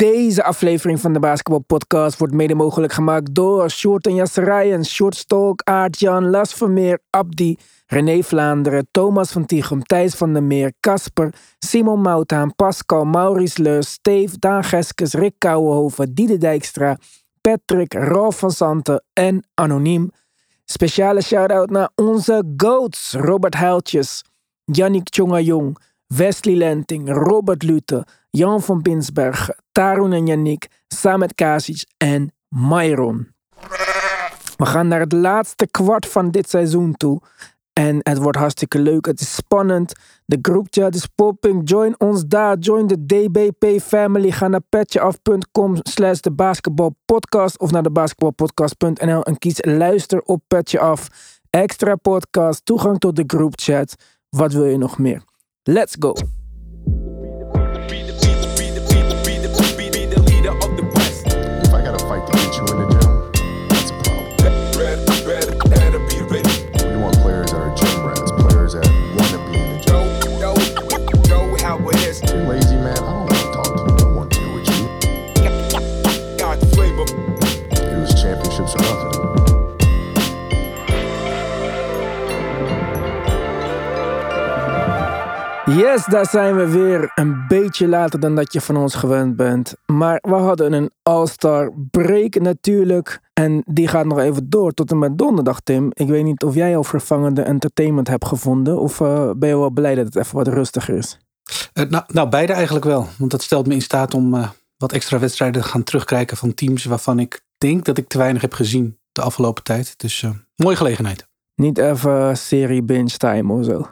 Deze aflevering van de Basketball Podcast wordt mede mogelijk gemaakt door Short en Jasserijen, Short Stalk, Aart-Jan, Las Vermeer, Abdi, René Vlaanderen, Thomas van Tichem, Thijs van der Meer, Casper, Simon Mouthaan, Pascal, Maurice Leus, Steve, Daan Geskes, Rick Kouwenhoven, Diede Dijkstra, Patrick, Ralf van Santen en Anoniem. Speciale shout-out naar onze GOATs, Robert Huiltjes, Yannick Tjonga-Jong, Wesley Lenting, Robert Lute, Jan van Pinsberg, Tarun en Yannick, Samet Kasic en Myron. We gaan naar het laatste kwart van dit seizoen toe. En het wordt hartstikke leuk. Het is spannend. De groupchat is popping. Join ons daar. Join de DBP family. Ga naar petjeaf.com slash de basketbalpodcast of naar de basketbalpodcast.nl en kies luister op Petje Af. Extra podcast, toegang tot de groupchat. Wat wil je nog meer? Let's go! Yes, daar zijn we weer. Een beetje later dan dat je van ons gewend bent. Maar we hadden een All-Star break natuurlijk. En die gaat nog even door tot en met donderdag, Tim. Ik weet niet of jij al vervangende entertainment hebt gevonden. Of eh, ben je wel blij dat het even wat rustiger is? Eh, nou, nou, beide eigenlijk wel. Want dat stelt me in staat om eh, wat extra wedstrijden te gaan terugkijken van teams waarvan ik denk dat ik te weinig heb gezien de afgelopen tijd. Dus mooie gelegenheid. Niet even serie binge time of zo.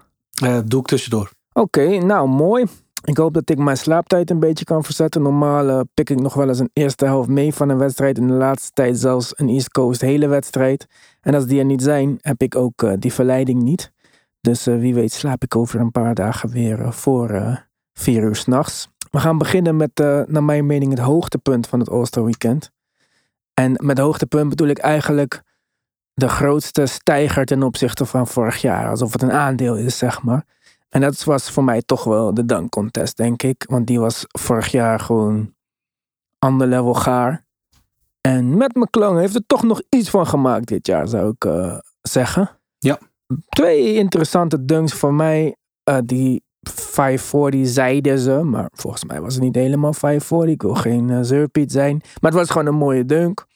Doe ik tussendoor. Oké, nou mooi. Ik hoop dat ik mijn slaaptijd een beetje kan verzetten. Normaal eh, pik ik nog wel eens een eerste helft mee van een wedstrijd. In de laatste tijd zelfs een East Coast hele wedstrijd. En als die er niet zijn, heb ik ook eh, die verleiding niet. Dus eh, wie weet slaap ik over een paar dagen weer voor vier uur s'nachts. We gaan beginnen met, naar mijn mening, het hoogtepunt van het All-Star Weekend. En met hoogtepunt bedoel ik eigenlijk de grootste stijger ten opzichte van vorig jaar. Alsof het een aandeel is, zeg maar. En dat was voor mij toch wel de dunk contest, denk ik. Want die was vorig jaar gewoon ander level gaar. En met McClung heeft er toch nog iets van gemaakt dit jaar, zou ik eh, zeggen. Ja. Twee interessante dunks voor mij. Eh, die 540 zeiden ze, maar volgens mij was het niet helemaal 540. Ik wil geen uh, zijn. Maar het was gewoon een mooie dunk.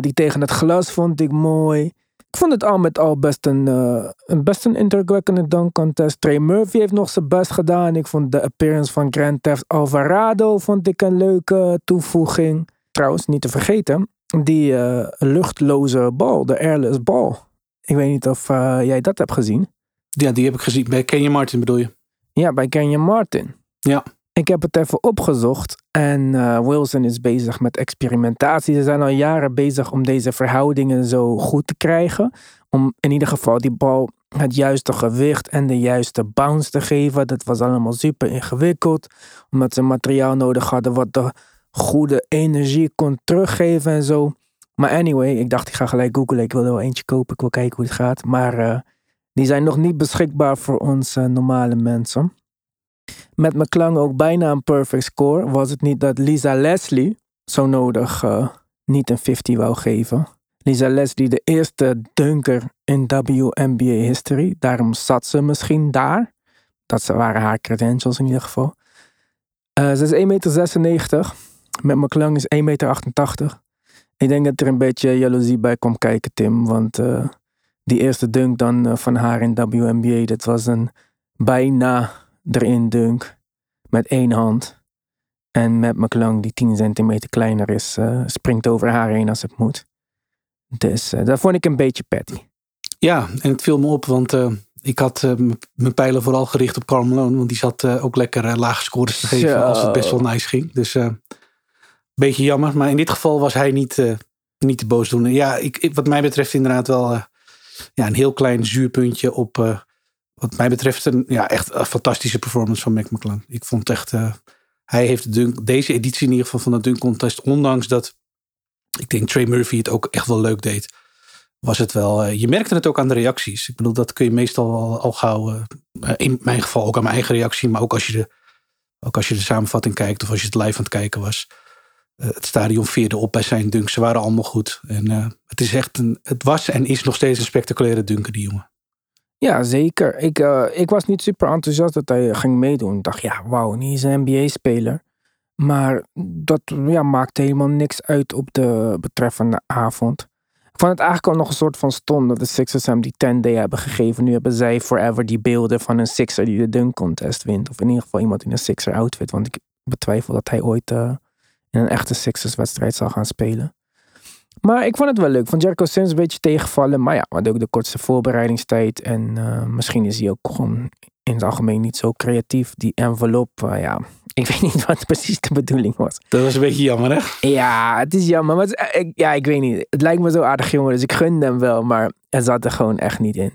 Die tegen het glas vond ik mooi. Ik vond het al met al best een, eh, een, best een indrukwekkende dunk contest. Trey Murphy heeft nog zijn best gedaan. Ik vond de appearance van Grand Theft Alvarado vond ik een leuke toevoeging. Trouwens, niet te vergeten, die eh, luchtloze bal, de airless bal. Ik weet niet of eh, jij dat hebt gezien. Ja, die heb ik gezien. Bij Kenya Martin bedoel je? Ja, bij Kenyon Martin. Ja. Ik heb het even opgezocht en eh, Wilson is bezig met experimentatie. Ze zijn al jaren bezig om deze verhoudingen zo goed te krijgen. Om in ieder geval die bal het juiste gewicht en de juiste bounce te geven. Dat was allemaal super ingewikkeld. Omdat ze materiaal nodig hadden wat de goede energie kon teruggeven en zo. Maar anyway, ik dacht ik ga gelijk googlen. Ik wil er wel eentje kopen. Ik wil kijken hoe het gaat. Maar eh, die zijn nog niet beschikbaar voor ons normale mensen. Met McClung ook bijna een perfect score. Was het niet dat Lisa Leslie zo nodig eh, niet een 50 wou geven. Lisa Leslie, de eerste dunker in WNBA history. Daarom zat ze misschien daar. Dat waren haar credentials in ieder geval. Eh, ze is 1,96 meter. Met McClung is 1,88 meter. Ik denk dat er een beetje jaloezie bij komt kijken, Tim. Want eh, die eerste dunk dan van haar in WNBA, dat was een bijna erin dunk. Met één hand. En met McClung, die 10 centimeter kleiner is, eh, springt over haar heen als het moet. Dus eh, dat vond ik een beetje petty. Ja, en het viel me op, want eh, ik had mijn pijlen vooral gericht op Karl Malone. Want die zat ook lekker lage scores te geven Zo. als het best wel nice ging. Dus eh beetje jammer. Maar in dit geval was hij niet, niet de boosdoener. Ja, ik, ik- wat mij betreft inderdaad wel ja, een heel klein zuurpuntje op... wat mij betreft een ja, echt een fantastische performance van Mac McClung. Ik vond echt... eh, hij heeft de dunk, deze editie in ieder geval van de dunk contest... ondanks dat ik denk Trey Murphy het ook echt wel leuk deed... was het wel... eh, je merkte het ook aan de reacties. Ik bedoel, dat kun je meestal al, al gauw... eh, in mijn geval ook aan mijn eigen reactie... maar ook als je de, ook als je de samenvatting kijkt... of als je het live aan het kijken was... het stadion veerde op bij zijn dunks. Ze waren allemaal goed. En het, is echt een, het was en is nog steeds een spectaculaire dunker, die jongen. Ja, zeker. Ik, eh, ik was niet super enthousiast dat hij ging meedoen. Ik dacht, ja, wauw, niet eens een NBA-speler. Maar dat ja, maakte helemaal niks uit op de betreffende avond. Ik vond het eigenlijk al nog een soort van stom dat de Sixers hem die 10 day hebben gegeven. Nu hebben zij forever die beelden van een Sixer die de dunk contest wint. Of in ieder geval iemand in een Sixer outfit. Want ik betwijfel dat hij ooit eh, in een echte Sixers wedstrijd zal gaan spelen. Maar ik vond het wel leuk. Van Jericho Sims een beetje tegenvallen. Maar ja, we hadden ook de kortste voorbereidingstijd. En eh, misschien is hij ook gewoon in het algemeen niet zo creatief. Die envelop, eh, ja, ik weet niet wat precies de bedoeling was. Dat was een beetje jammer, hè? Ja, het is jammer. Maar het is- ik- ja, ik weet niet. Het lijkt me zo aardig jongen, dus ik gun hem wel. Maar er zat er gewoon echt niet in.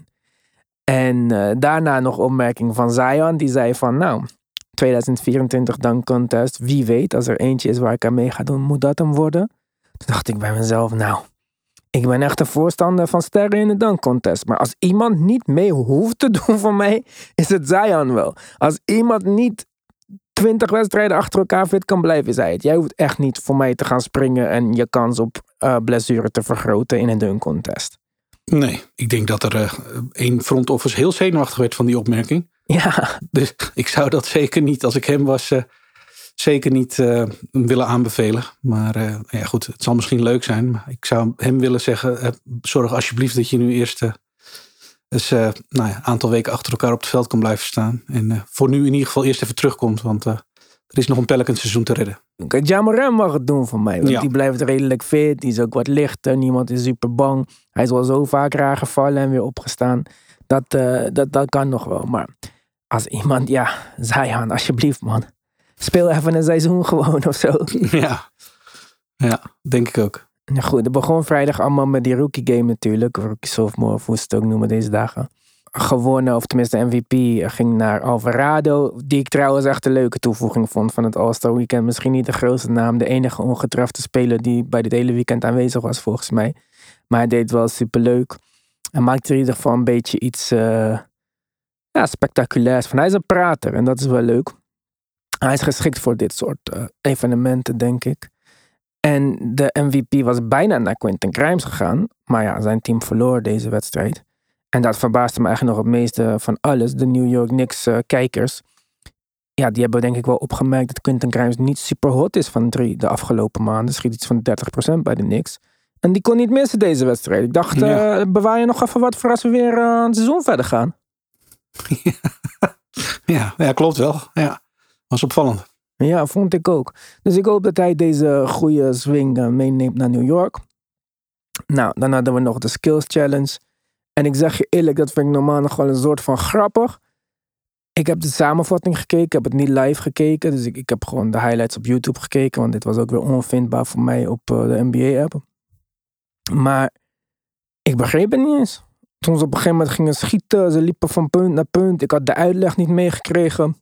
En eh, daarna nog opmerking van Zion. Die zei van, nou, 2024 dan contest. Wie weet, als er eentje is waar ik aan mee ga doen, moet dat hem worden. Toen dacht ik bij mezelf, nou, ik ben echt een voorstander van sterren in de dunk contest. Maar als iemand niet mee hoeft te doen voor mij, is het Zion wel. Als iemand niet 20 wedstrijden achter elkaar fit kan blijven, is hij het. Jij hoeft echt niet voor mij te gaan springen en je kans op eh blessure te vergroten in een dunk contest. Nee, ik denk dat er eh, één front office heel zenuwachtig werd van die opmerking. Ja, Dus ik zou dat zeker niet, als ik hem was, eh, zeker niet eh, willen aanbevelen. Maar eh, ja, goed, het zal misschien leuk zijn. Maar ik zou hem willen zeggen, eh, zorg alsjeblieft dat je nu eerst eens eh, nou ja, een aantal weken achter elkaar op het veld kan blijven staan. En voor nu in ieder geval eerst even terugkomt, want er is nog een Pelicans seizoen te redden. Jamoran mag het doen voor mij. Want Ja. die blijft redelijk fit. Die is ook wat lichter. Niemand is super bang. Hij is wel zo vaak raar gevallen en weer opgestaan. Dat, dat, dat kan nog wel. Maar als iemand, ja, Zion, alsjeblieft man. Speel even een seizoen gewoon of zo. ja. ja, denk ik ook. Nou goed, het begon vrijdag allemaal met die rookie game natuurlijk. Rookie sophomore, of hoe ze het ook noemen deze dagen. Gewonnen, of tenminste MVP, ging naar Alvarado. Die ik trouwens echt een leuke toevoeging vond van het All-Star Weekend. Misschien niet de grootste naam, de enige ongetrafte speler die bij dit hele weekend aanwezig was volgens mij. Maar hij deed wel superleuk. Hij maakte in ieder geval een beetje iets eh, ja, spectaculairs van. Hij is een prater en dat is wel leuk. Hij is geschikt voor dit soort eh, evenementen, denk ik. En de MVP was bijna naar Quentin Grimes gegaan. Maar ja, zijn team verloor deze wedstrijd. En dat verbaasde me eigenlijk nog het meeste van alles. De New York Knicks eh, kijkers. Ja, die hebben denk ik wel opgemerkt dat Quentin Grimes niet super hot is van drie de afgelopen maanden. Schiet iets van 30% bij de Knicks. En die kon niet missen deze wedstrijd. Ik dacht, Ja. eh, bewaar je nog even wat voor als we weer aan het seizoen verder gaan. Ja, ja klopt wel. Ja, was opvallend. Ja, vond ik ook. Dus ik hoop dat hij deze goede swing eh, meeneemt naar New York. Nou, dan hadden we nog de Skills Challenge. En ik zeg je eerlijk, dat vind ik normaal nog wel een soort van grappig. Ik heb de samenvatting gekeken, ik heb het niet live gekeken. Dus ik, ik heb gewoon de highlights op YouTube gekeken. Want dit was ook weer onvindbaar voor mij op eh, de NBA-app. Maar ik begreep het niet eens. Toen ze op een gegeven moment gingen schieten, ze liepen van punt naar punt. Ik had de uitleg niet meegekregen.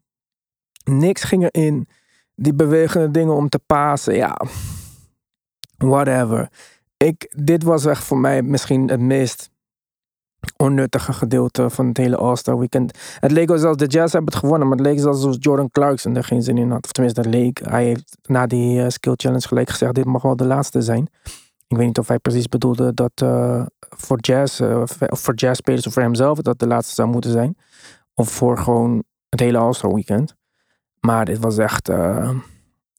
Niks ging erin. Die bewegende dingen om te pasen, ja. Whatever. Ik, dit was echt voor mij misschien het meest onnuttige gedeelte van het hele All-Star Weekend. Het leek zelfs, de Jazz hebben het gewonnen, maar het leek alsof Jordan Clarkson er geen zin in had. Of tenminste, dat leek. Hij heeft na die eh, skill challenge gelijk gezegd, dit mag wel de laatste zijn. Ik weet niet of hij precies bedoelde dat eh, voor jazz, eh, of voor jazzspelers of voor hemzelf dat de laatste zou moeten zijn. Of voor gewoon het hele All-Star Weekend. Maar dit was echt, eh,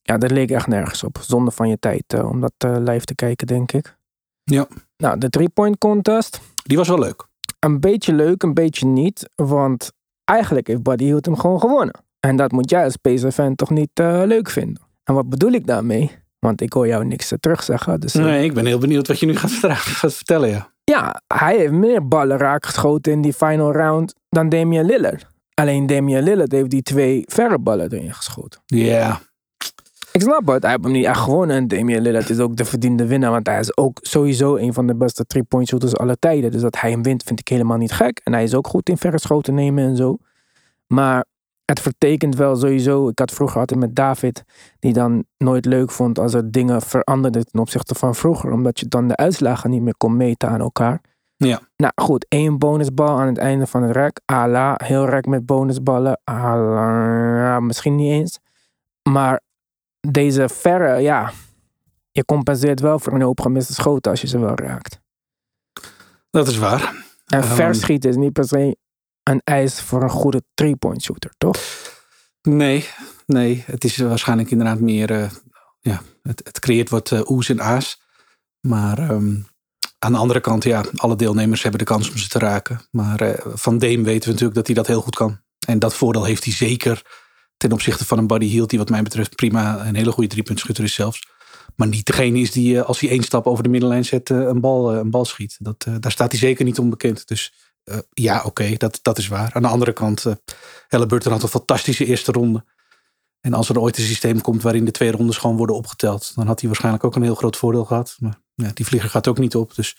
ja, dit leek echt nergens op. Zonde van je tijd eh, om dat eh, live te kijken, denk ik. Ja. Nou, de three-point contest. Die was wel leuk. Een beetje leuk, een beetje niet. Want eigenlijk heeft Buddy Hield hem gewoon gewonnen. En dat moet jij als Pacer-fan toch niet leuk vinden. En wat bedoel ik daarmee? Want ik hoor jou niks eh, terugzeggen. Dus, Nee, ik ben heel benieuwd wat je nu gaat, gaat vertellen, ja. Ja, hij heeft meer ballen raakgeschoten in die final round dan Damian Lillard. Alleen Damian Lillard heeft die twee verre ballen erin geschoten. Ja, Ik snap het, hij heeft hem niet echt gewonnen. En Damian Lillard is ook de verdiende winnaar. Want hij is ook sowieso een van de beste three-point shooters aller tijden. Dus dat hij hem wint vind ik helemaal niet gek. En hij is ook goed in verre schoten nemen en zo. Maar het vertekent wel sowieso. Ik had vroeger altijd met David, die dan nooit leuk vond als er dingen veranderden ten opzichte van vroeger. Omdat je dan de uitslagen niet meer kon meten aan elkaar. Ja. Nou goed, één bonusbal aan het einde van het rek. Ala, heel rek met bonusballen. Ala, misschien niet eens. Maar deze verre, ja, je compenseert wel voor een hoop gemiste schoten als je ze wel raakt. Dat is waar. En Ehm. verschieten is niet per se een eis voor een goede three-point shooter, toch? Nee, nee. Het is waarschijnlijk inderdaad meer... eh, ja, het, het creëert wat eh, oes en aas. Maar ehm, aan de andere kant, ja, alle deelnemers hebben de kans om ze te raken. Maar eh, van Dame weten we natuurlijk dat hij dat heel goed kan. En dat voordeel heeft hij zeker ten opzichte van een Buddy Hield... die wat mij betreft prima een hele goede driepuntschutter is zelfs. Maar niet degene is die eh, als hij één stap over de middenlijn zet... eh, een, bal, een bal schiet. Dat, daar staat hij zeker niet onbekend. Dus ja, oké, dat, dat is waar. Aan de andere kant, eh Halliburton had een fantastische eerste ronde. En als er ooit een systeem komt waarin de twee rondes gewoon worden opgeteld... dan had hij waarschijnlijk ook een heel groot voordeel gehad. Maar ja, die vlieger gaat ook niet op. Dus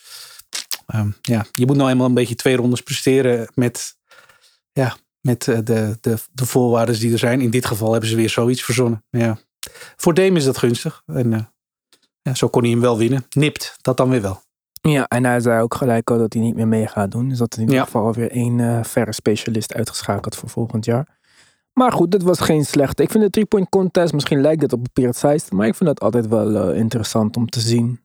ehm, ja, je moet nou eenmaal een beetje twee rondes presteren met, ja, met eh, de, de, de voorwaarden die er zijn. In dit geval hebben ze weer zoiets verzonnen. Ja. Voor Dame is dat gunstig. En eh, ja, zo kon hij hem wel winnen. Nipt, dat dan weer wel. Ja, en hij zei ook gelijk al dat hij niet meer mee gaat doen. Dus dat in ieder Ja. geval alweer één eh, verre specialist uitgeschakeld voor volgend jaar. Maar goed, dit was geen slechte. Ik vind de three-point contest, misschien lijkt het op papier het maar ik vind het altijd wel interessant om te zien.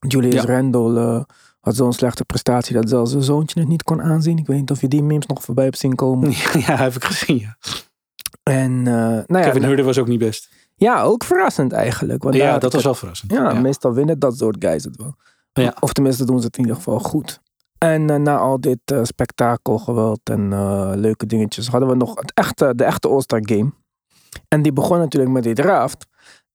Julius Ja. Randle eh, had zo'n slechte prestatie dat zelfs zijn zoontje het niet kon aanzien. Ik weet niet of je die memes nog voorbij hebt zien komen. ja, heb ik gezien. Ja. En eh, nou ja, Kevin Hurder was ook niet best. ja, ook verrassend eigenlijk. Want Ja, dat was wel verrassend. Ja, meestal winnen dat soort guys het wel. Ja. Of tenminste doen ze het in ieder geval goed. En eh, na al dit eh, spektakel, geweld en leuke dingetjes hadden we nog het echte, de echte All-Star Game. En die begon natuurlijk met die draft.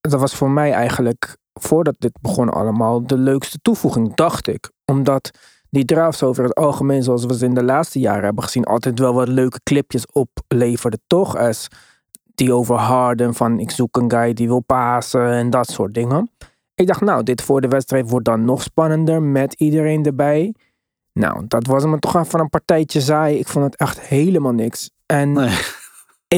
Dat was voor mij eigenlijk, voordat dit begon allemaal, de leukste toevoeging, dacht ik. Omdat die drafts over het algemeen, zoals we ze in de laatste jaren hebben gezien, altijd wel wat leuke clipjes opleverden. Toch? Als die over Harden, van ik zoek een guy die wil pasen en dat soort dingen. Ik dacht, nou, dit voor de wedstrijd wordt dan nog spannender met iedereen erbij. Nou, dat was me toch even een partijtje saai. Ik vond het echt helemaal niks. En.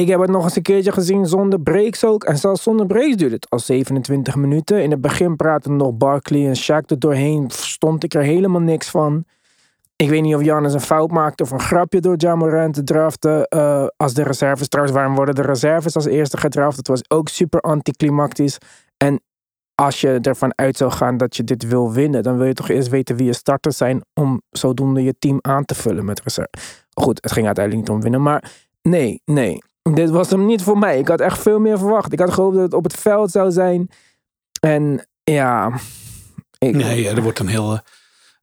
Ik heb het nog eens een keertje gezien zonder breaks ook. En zelfs zonder breaks duurde het al 27 minuten. In het begin praten nog Barkley en Shaq er doorheen. Stond ik er helemaal niks van. Ik weet niet of Jannes een fout maakte of een grapje door Jamorant te draften. eh, als de reserves. Trouwens, waarom worden de reserves als eerste gedraft? Het was ook super anticlimactisch. En als je ervan uit zou gaan dat je dit wil winnen, dan wil je toch eerst weten wie je starters zijn om zodoende je team aan te vullen met reserve. Goed, het ging uiteindelijk niet om winnen, maar nee, nee. Dit was hem niet voor mij. Ik had echt veel meer verwacht. Ik had gehoopt dat het op het veld zou zijn. En ja, Nee, er wordt een heel,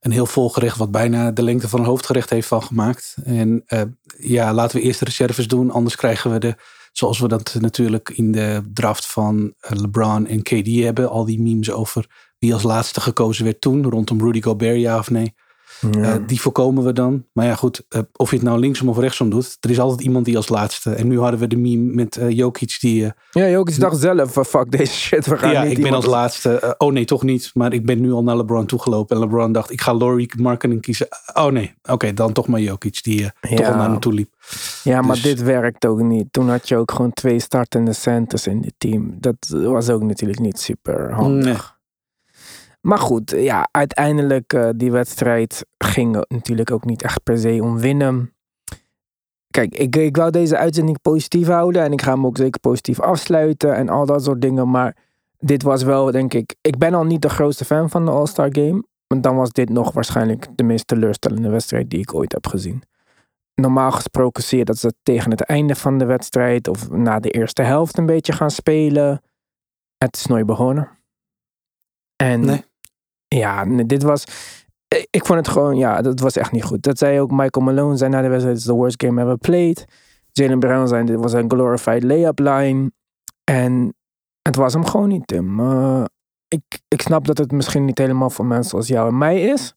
een heel volgerecht wat bijna de lengte van een hoofdgerecht heeft van gemaakt. En eh, ja, laten we eerst de reserves doen. Anders krijgen we de, zoals we dat natuurlijk in de draft van eh, LeBron en KD hebben. Al die memes over wie als laatste gekozen werd toen. Rondom Rudy Gobert, ja of nee. Ja. Eh, die voorkomen we dan. Maar ja, goed, eh, of je het nou linksom of rechtsom doet. Er is altijd iemand die als laatste. En nu hadden we de meme met eh Jokic die... ja, Jokic dacht zelf, fuck deze shit, we gaan ja, niet ik ben iemand- als laatste. oh nee, toch niet. Maar ik ben nu al naar LeBron toegelopen. En LeBron dacht, ik ga Laurie Markkinen kiezen. Oh nee, oké, dan toch maar Jokic. Die toch al naar hem toe liep. Ja, maar Dus- dit werkt ook niet. Toen had je ook gewoon twee startende centers in dit team. Dat was ook natuurlijk niet super handig. Nee. Maar goed, ja, uiteindelijk uh, die wedstrijd ging natuurlijk ook niet echt per se om winnen. Kijk, ik, ik wou deze uitzending positief houden en ik ga hem ook zeker positief afsluiten en al dat soort dingen. Maar dit was wel, denk ik, ik ben al niet de grootste fan van de All-Star Game. Maar dan was dit nog waarschijnlijk de meest teleurstellende wedstrijd die ik ooit heb gezien normaal gesproken zie je dat ze tegen het einde van de wedstrijd of na de eerste helft een beetje gaan spelen. Het is nooit begonnen. En Nee. Ja, dit was. ik- Ik vond het gewoon, ja, dat was echt niet goed. Dat zei ook Michael Malone, zei na de wedstrijd: It's the worst game ever played. Jalen Brown zei: Dit was een glorified layup line. En het was hem gewoon niet, Tim. Eh, ik, ik snap dat het misschien niet helemaal voor mensen als jou en mij is.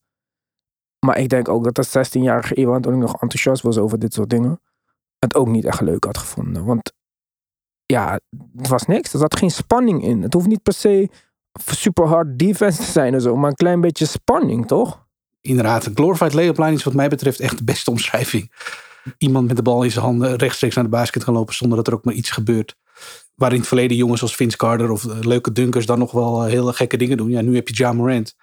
Maar ik denk ook dat de 16-jarige Iwan, toen ik nog enthousiast was over dit soort dingen, het ook niet echt leuk had gevonden. Want ja, het was niks. Er zat geen spanning in. Het hoeft niet per se super hard defense te zijn of zo, maar een klein beetje spanning, toch? Inderdaad, een glorified layup line is wat mij betreft echt de beste omschrijving. Iemand met de bal in zijn handen rechtstreeks naar de basket gaan lopen zonder dat er ook maar iets gebeurt. Waar in het verleden jongens als Vince Carter of eh, leuke dunkers dan nog wel eh, hele gekke dingen doen. Ja, nu heb je Ja Morant.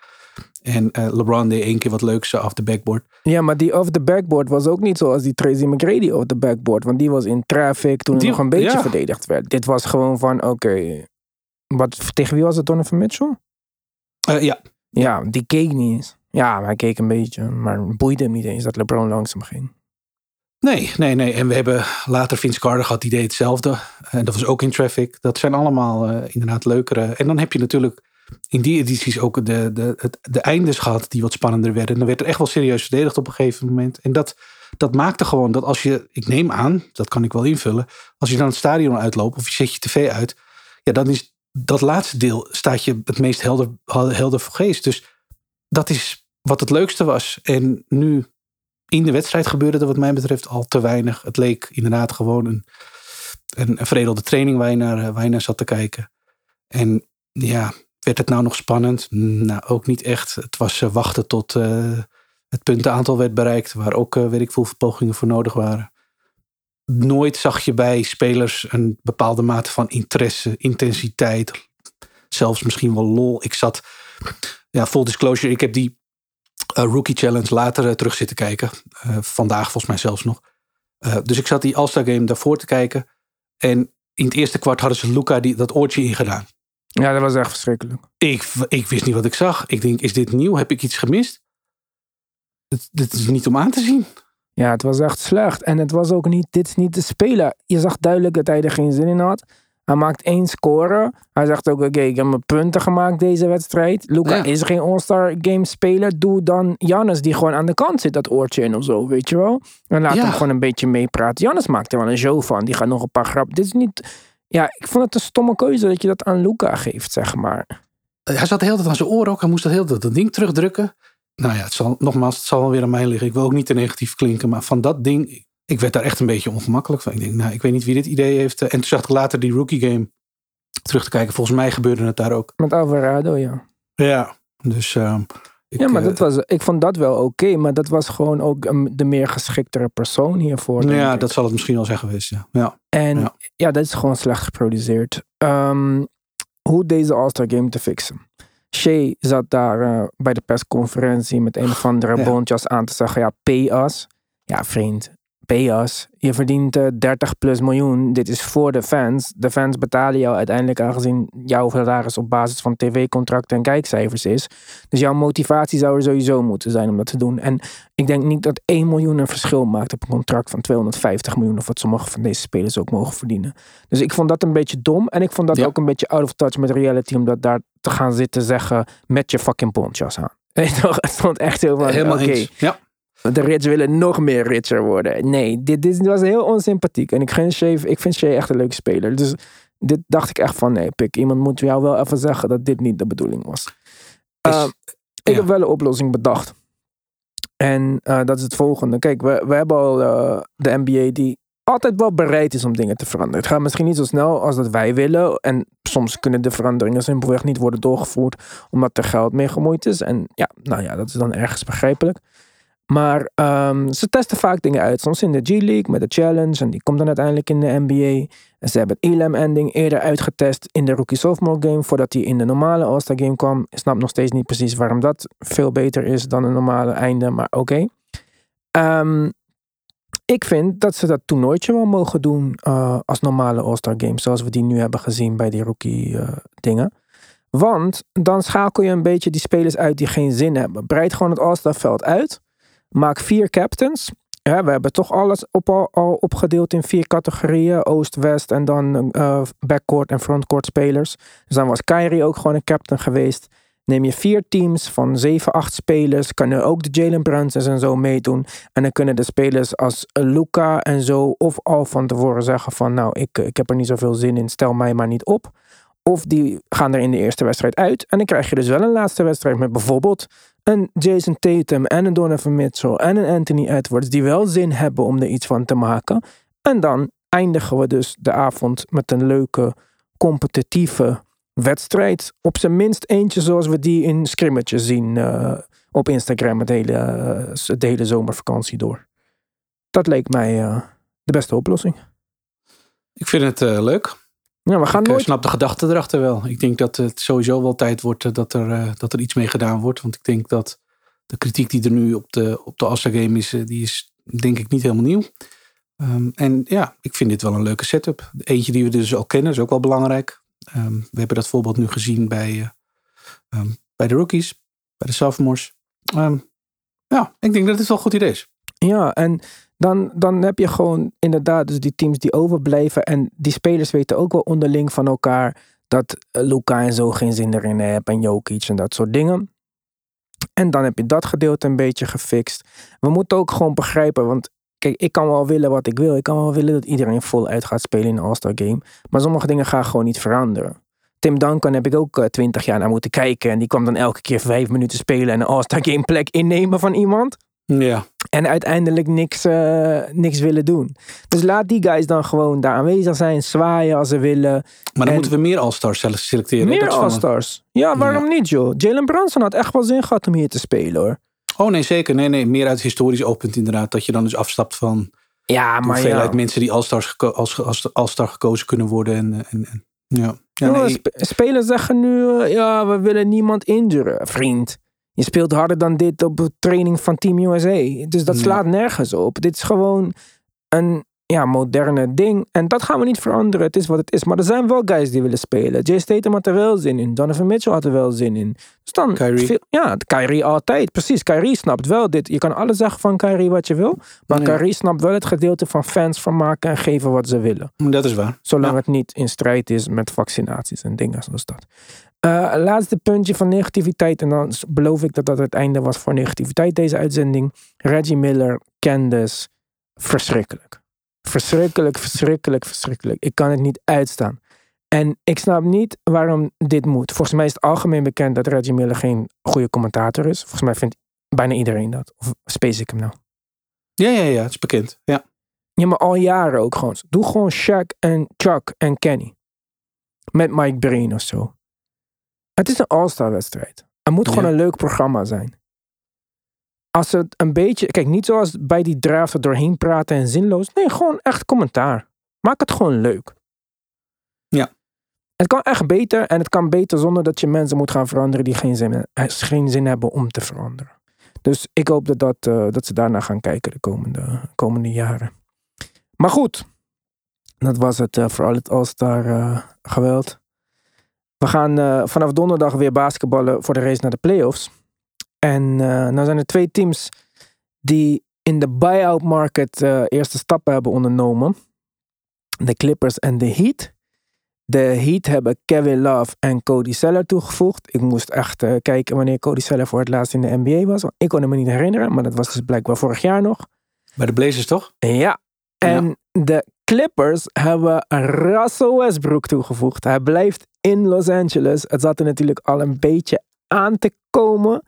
En eh, LeBron deed één keer wat leuks off the backboard. Ja, maar die off the backboard was ook niet zoals die Tracy McGrady off the backboard. Want die was in traffic toen Die- nog een beetje ja. verdedigd werd. Dit was gewoon van, oké, wat tegen wie was het Donovan Mitchell? Eh, ja, Ja, die keek niet eens. Ja, hij keek een beetje, maar boeide hem niet eens dat LeBron langs hem ging. Nee, nee, nee. En we hebben later Vince Carter gehad, die deed hetzelfde. En dat was ook in Traffic. Dat zijn allemaal eh, inderdaad leukere. En dan heb je natuurlijk in die edities ook de, de, het, de eindes gehad die wat spannender werden. En dan werd er echt wel serieus verdedigd op een gegeven moment. En dat, dat maakte gewoon dat als je, ik neem aan, dat kan ik wel invullen. Als je dan het stadion uitloopt of je zet je tv uit. Ja, dan is dat laatste deel staat je het meest helder, helder voor geest. Dus dat is wat het leukste was. En nu in de wedstrijd gebeurde er wat mij betreft al te weinig. Het leek inderdaad gewoon een, een, een training waar je, naar, waar je naar zat te kijken. En ja, werd het nou nog spannend? Nou, ook niet echt. Het was eh, wachten tot eh, het puntenaantal werd bereikt, waar ook uh, weet ik veel pogingen voor nodig waren. Nooit zag je bij spelers een bepaalde mate van interesse, intensiteit, zelfs misschien wel lol. Ik zat, ja, full disclosure, ik heb die uh, Rookie Challenge later uh, terug zitten kijken. Uh, vandaag volgens mij zelfs nog. dus ik zat die All-Star Game daarvoor te kijken. En in het eerste kwart hadden ze Luca die, dat oortje ingedaan. Ja, dat was echt verschrikkelijk. Ik, ik wist niet wat ik zag. Ik denk, is dit nieuw? Heb ik iets gemist? Dit, dit is niet om aan te zien. Ja, het was echt slecht. En het was ook niet, dit is niet de speler. Je zag duidelijk dat hij er geen zin in had. Hij maakt één score. Hij zegt ook, oké, ik heb mijn punten gemaakt deze wedstrijd. Luca Ja. is geen All-Star Game speler. Doe dan Jannes die gewoon aan de kant zit, dat oortje in of zo, weet je wel. En laat Ja. hem gewoon een beetje meepraten. Jannes maakt er wel een show van. Die gaat nog een paar grappen. Dit is niet... Ja, ik vond het een stomme keuze dat je dat aan Luca geeft, zeg maar. Hij zat de hele tijd aan zijn oren ook. Hij moest dat hele tijd dat ding terugdrukken. Nou ja, het zal, nogmaals, het zal wel weer aan mij liggen. Ik wil ook niet te negatief klinken. Maar van dat ding, ik werd daar echt een beetje ongemakkelijk van. Ik denk, nou, ik weet niet wie dit idee heeft. En toen zag ik later die rookie game terug te kijken. Volgens mij gebeurde het daar ook. Met Alvarado, ja. Ja. Dus ehm, ik, ja, maar eh, dat was, ik vond dat wel oké. maar dat was gewoon ook een, de meer geschiktere persoon hiervoor. ja, ik. dat zal het misschien wel zijn geweest. Ja. ja. En Ja. ja. dat is gewoon slecht geproduceerd. Ehm, hoe deze All-Star Game te fixen. Shea zat daar eh, bij de persconferentie met een of andere Ja. bontjas aan te zeggen. Ja, pay us. Ja, vriend. Pay us. Je verdient eh, 30 plus miljoen. Dit is voor de fans. De fans betalen jou uiteindelijk aangezien jouw salaris op basis van tv-contracten en kijkcijfers is. Dus jouw motivatie zou er sowieso moeten zijn om dat te doen. En ik denk niet dat 1 miljoen een verschil maakt op een contract van 250 miljoen. Of wat sommige van deze spelers ook mogen verdienen. Dus ik vond dat een beetje dom. En ik vond dat Ja. ook een beetje out of touch met reality. Om dat daar te gaan zitten zeggen met je fucking pontjas aan. Het stond echt heel van, Helemaal oké. Ja. De rich willen nog meer richer worden. Nee, dit, dit was heel onsympathiek. En ik, ik vind Shea echt een leuke speler. Dus dit dacht ik echt van, nee, pik. Iemand moet jou wel even zeggen dat dit niet de bedoeling was. Is- Ehm, ik ja. heb wel een oplossing bedacht. En eh, dat is het volgende. Kijk, we, we hebben al eh, de NBA die altijd wel bereid is om dingen te veranderen. Het gaat misschien niet zo snel als dat wij willen. En soms kunnen de veranderingen simpelweg niet worden doorgevoerd omdat er geld mee gemoeid is. En ja, nou ja, dat is dan ergens begrijpelijk. Maar ehm, ze testen vaak dingen uit. Soms in de G-League met de Challenge. En die komt dan uiteindelijk in de NBA. En ze hebben het Elam-ending eerder uitgetest in de Rookie Sophomore Game. Voordat hij in de normale All-Star Game kwam. Ik snap nog steeds niet precies waarom dat veel beter is dan een normale einde. Maar oké. Ehm, ik vind dat ze dat toernooitje wel mogen doen eh, als normale All-Star Game. Zoals we die nu hebben gezien bij die rookie eh. Want dan schakel je een beetje die spelers uit die geen zin hebben. Breid gewoon het All-Star veld uit. Maak vier captains. Ja, we hebben toch alles op, al, opgedeeld in vier categorieën. Oost, West en dan eh, backcourt en frontcourt spelers. Dus dan was Kyrie ook gewoon een captain geweest. Neem je vier teams van 7, 8 spelers. Kunnen ook de Jalen Brunsons en zo meedoen. En dan kunnen de spelers als Luca en zo. Of al van tevoren zeggen van nou ik, ik heb er niet zoveel zin in. Stel mij maar niet op. Of die gaan er in de eerste wedstrijd uit. En dan krijg je dus wel een laatste wedstrijd met bijvoorbeeld een Jason Tatum en een Donovan Mitchell en een Anthony Edwards. Die wel zin hebben om er iets van te maken. En dan eindigen we dus de avond met een leuke competitieve wedstrijd. Op zijn minst eentje zoals we die in scrimmages zien eh, op Instagram het hele, de hele zomervakantie door. Dat leek mij eh, de beste oplossing. Ik vind het eh, leuk. Ja, we gaan ik eh, nooit snap de gedachte erachter wel. Ik denk dat het sowieso wel tijd wordt eh, dat er, eh, dat er iets mee gedaan wordt. Want ik denk dat de kritiek die er nu op de, op de Game is, die is denk ik niet helemaal nieuw. Ehm, en ja, ik vind dit wel een leuke setup. Eentje die we dus al kennen, is ook wel belangrijk. Ehm, we hebben dat voorbeeld nu gezien bij, eh, ehm, bij de rookies, bij de sophomores. Ja, ik denk dat het wel een goed idee is. Ja, en dan, dan heb je gewoon inderdaad dus die teams die overblijven. En die spelers weten ook wel onderling van elkaar dat eh, Luca en zo geen zin erin hebben. En Jokic en dat soort dingen. En dan heb je dat gedeelte een beetje gefixt. We moeten ook gewoon begrijpen, want kijk, ik kan wel willen wat ik wil. Ik kan wel willen dat iedereen voluit gaat spelen in een All-Star Game. Maar sommige dingen gaan gewoon niet veranderen. Tim Duncan heb ik ook twintig jaar naar moeten kijken. En die kwam dan elke keer vijf minuten spelen en een All-Star Game plek innemen van iemand. Ja. En uiteindelijk niks, eh, niks willen doen. Dus laat die guys dan gewoon daar aanwezig zijn, zwaaien als ze willen. Maar dan En- moeten we meer All-Stars selecteren. Meer All-Stars. Ja, waarom niet joh? Jalen Brunson had echt wel zin gehad om hier te spelen hoor. Oh nee, zeker. Nee, nee. Meer uit historisch oogpunt inderdaad. Dat je dan dus afstapt van Ja, maar hoeveelheid ja. mensen die All-Stars geko- als, als All-Star gekozen kunnen worden. En, en, en, ja. ja nee, sp- spelers zeggen nu, eh, ja, we willen niemand injuren. Vriend, je speelt harder dan dit op de training van Team USA. Dus dat Ja. slaat nergens op. Dit is gewoon een ja, moderne ding. En dat gaan we niet veranderen. Het is wat het is. Maar er zijn wel guys die willen spelen. Jay Statham had er wel zin in. Donovan Mitchell had er wel zin in. Dus dan Kyrie. veel- ja, Kyrie altijd. Precies, Kyrie snapt wel dit. Je kan alles zeggen van Kyrie wat je wil. Maar. Kyrie snapt wel het gedeelte van fans van maken en geven wat ze willen. dat is waar. Zolang Ja. het niet in strijd is met vaccinaties en dingen zoals dat. Eh, laatste puntje van negativiteit. En dan beloof ik dat dat het einde was voor negativiteit deze uitzending. Reggie Miller, Candace. Verschrikkelijk. Verschrikkelijk, verschrikkelijk, verschrikkelijk. Ik kan het niet uitstaan. En ik snap niet waarom dit moet. Volgens mij is het algemeen bekend dat Reggie Miller geen goede commentator is. Volgens mij vindt bijna iedereen dat. Of space ik hem nou? Ja, ja, ja. Het is bekend. Ja. Ja, maar al jaren ook gewoon. Doe gewoon Shaq en Chuck en Kenny. Met Mike Breen of zo. Het is een all-star wedstrijd. Het moet gewoon Ja. een leuk programma zijn. Als het een beetje... Kijk, niet zoals bij die draft er doorheen praten en zinloos. Nee, gewoon echt commentaar. Maak het gewoon leuk. Ja. Het kan echt beter en het kan beter zonder dat je mensen moet gaan veranderen die geen zin, eh, geen zin hebben om te veranderen. Dus ik hoop dat, dat, eh, dat ze daarna gaan kijken de komende, komende jaren. Maar goed, dat was het eh, voor al het All-Star geweld. We gaan eh, vanaf donderdag weer basketballen voor de race naar de playoffs. En eh nou zijn er twee teams die in de buyout market eh, eerste stappen hebben ondernomen. De Clippers en de Heat. De Heat hebben Kevin Love en Cody Seller toegevoegd. Ik moest echt kijken wanneer Cody Seller voor het laatst in de NBA was. Ik kon hem me niet herinneren, maar dat was dus blijkbaar vorig jaar nog. Bij de Blazers toch? Ja. En de Clippers hebben Russell Westbrook toegevoegd. Hij blijft in Los Angeles. Het zat er natuurlijk al een beetje aan te komen.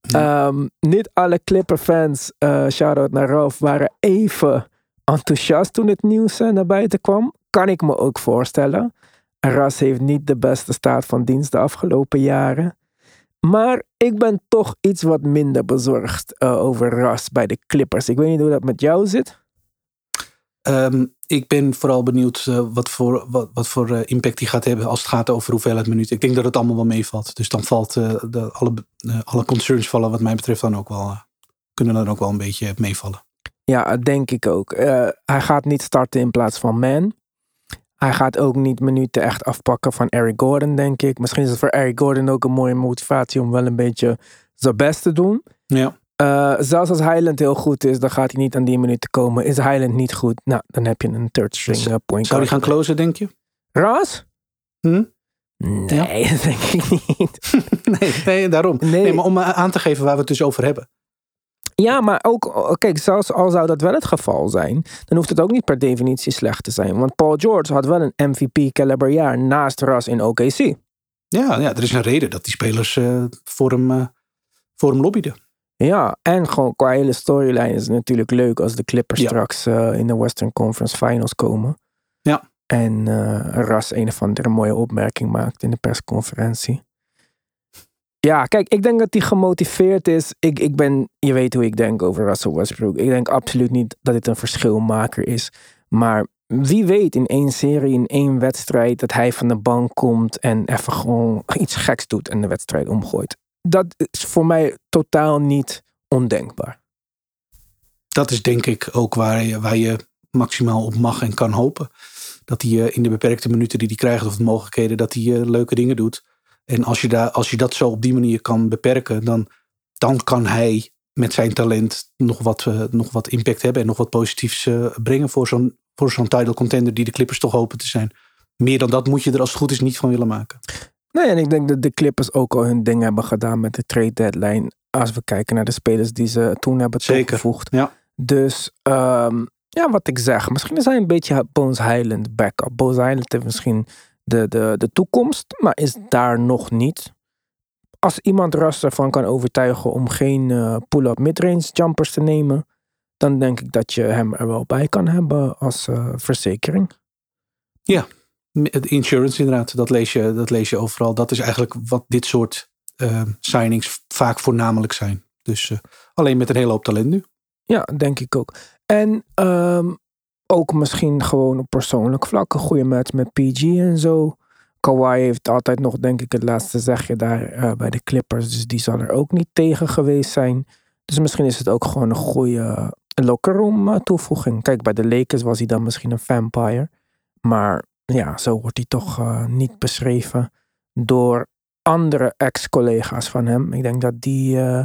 Ehm, niet alle Clipper-fans, eh shout-out naar Ralph, waren even enthousiast toen het nieuws eh, naar buiten kwam. Kan ik me ook voorstellen. Ras heeft niet de beste staat van dienst de afgelopen jaren. Maar ik ben toch iets wat minder bezorgd eh, over Ras bij de Clippers. Ik weet niet hoe dat met jou zit. Ehm, ik ben vooral benieuwd eh, wat voor, wat, wat voor eh, impact die gaat hebben als het gaat over hoeveelheid minuten. Ik denk dat het allemaal wel meevalt. Dus dan valt eh, de, alle, alle concerns vallen wat mij betreft dan ook wel, kunnen dan ook wel een beetje meevallen. Ja, denk ik ook. Hij gaat niet starten in plaats van Man. Hij gaat ook niet minuten echt afpakken van Eric Gordon, denk ik. Misschien is het voor Eric Gordon ook een mooie motivatie om wel een beetje zijn best te doen. Ja. Eh, zelfs als Highland heel goed is, dan gaat hij niet aan die minuten komen. Is Highland niet goed, nou, dan heb je een third string eh, point Zou die gaan closen, denk je? Ras? Hm? Nee, dat denk ik niet. nee, nee, daarom. Nee. Nee. maar om eh, aan te geven waar we het dus over hebben. Ja, maar ook, kijk, zelfs al zou dat wel het geval zijn, dan hoeft het ook niet per definitie slecht te zijn. Want Paul George had wel een MVP-caliber jaar naast Ras in OKC. Ja, ja, er is een reden dat die spelers voor, hem, voor hem lobbyden. Ja, en gewoon qua hele storyline is het natuurlijk leuk als de Clippers Ja. straks eh, in de Western Conference Finals komen. Ja. En eh Ras een of andere mooie opmerking maakt in de persconferentie. Ja, kijk, ik denk dat hij gemotiveerd is. Ik, ik ben, je weet hoe ik denk over Russell Westbrook. Ik denk absoluut niet dat dit een verschilmaker is. Maar wie weet in één serie, in één wedstrijd, dat hij van de bank komt en even gewoon iets geks doet en de wedstrijd omgooit. Dat is voor mij totaal niet ondenkbaar. Dat is denk ik ook waar je, waar je maximaal op mag en kan hopen. Dat hij eh, in de beperkte minuten die hij krijgt of de mogelijkheden, dat hij eh, leuke dingen doet. En als je, daar, als je dat zo op die manier kan beperken, dan, dan kan hij met zijn talent nog wat, eh, nog wat impact hebben en nog wat positiefs brengen voor zo'n, voor zo'n title contender die de Clippers toch hopen te zijn. Meer dan dat moet je er als het goed is niet van willen maken. Nee, en ik denk dat de Clippers ook al hun ding hebben gedaan met de trade deadline. Als we kijken naar de spelers die ze toen hebben Zeker. toegevoegd. Ja. Dus ehm, ja, wat ik zeg. Misschien is hij een beetje Bones Highland backup. Bones Highland heeft misschien de, de, de toekomst, maar is daar nog niet. Als iemand Russ ervan kan overtuigen om geen eh, pull-up midrange jumpers te nemen, dan denk ik dat je hem er wel bij kan hebben als eh, verzekering. Het Insurance inderdaad, dat lees, je, dat lees je overal. Dat is eigenlijk wat dit soort eh, signings vaak voornamelijk zijn. Dus eh, alleen met een hele hoop talent nu. Ja, denk ik ook. En ehm, ook misschien gewoon op persoonlijk vlak een goede match met PG en zo. Kawhi heeft altijd nog, denk ik, het laatste zegje daar eh, bij de Clippers. Dus die zal er ook niet tegen geweest zijn. Dus misschien is het ook gewoon een goede locker room toevoeging. Kijk, bij de Lakers was hij dan misschien een vampire. Maar ja, zo wordt hij toch eh, niet beschreven door andere ex-collega's van hem. Ik denk dat die eh,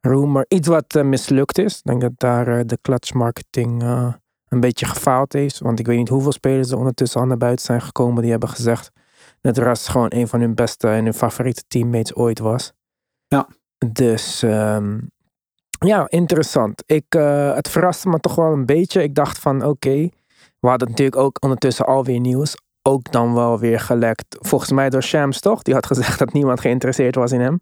rumor iets wat eh, mislukt is. Ik denk dat daar de clutch marketing eh, een beetje gefaald heeft. Want ik weet niet hoeveel spelers er ondertussen al naar buiten zijn gekomen die hebben gezegd dat Russ gewoon een van hun beste en hun favoriete teammates ooit was. Ja. Dus ehm, ja, interessant. Ik, het verraste me toch wel een beetje. Ik dacht van oké, we hadden natuurlijk ook ondertussen alweer nieuws. Ook dan wel weer gelekt. Volgens mij door Shams toch? Die had gezegd dat niemand geïnteresseerd was in hem.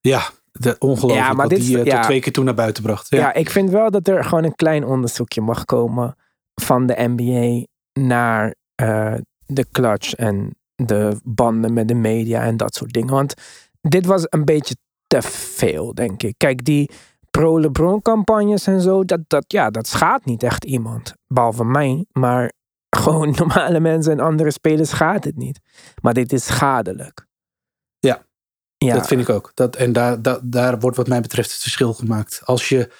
Ja, de, ongelooflijk Ja, maar wat dit die eh, tot twee keer toen naar buiten bracht. Ja. Ja. ik vind wel dat er gewoon een klein onderzoekje mag komen van de NBA naar eh, de clutch en de banden met de media en dat soort dingen. Want dit was een beetje te veel, denk ik. Kijk, die pro-LeBron-campagnes en zo, dat, dat, ja, dat schaadt niet echt iemand. Behalve mij, maar gewoon normale mensen en andere spelers schaadt het niet. Maar dit is schadelijk. Ja, ja. Dat vind ik ook. Dat, en daar, daar, daar wordt wat mij betreft het verschil gemaakt. Als je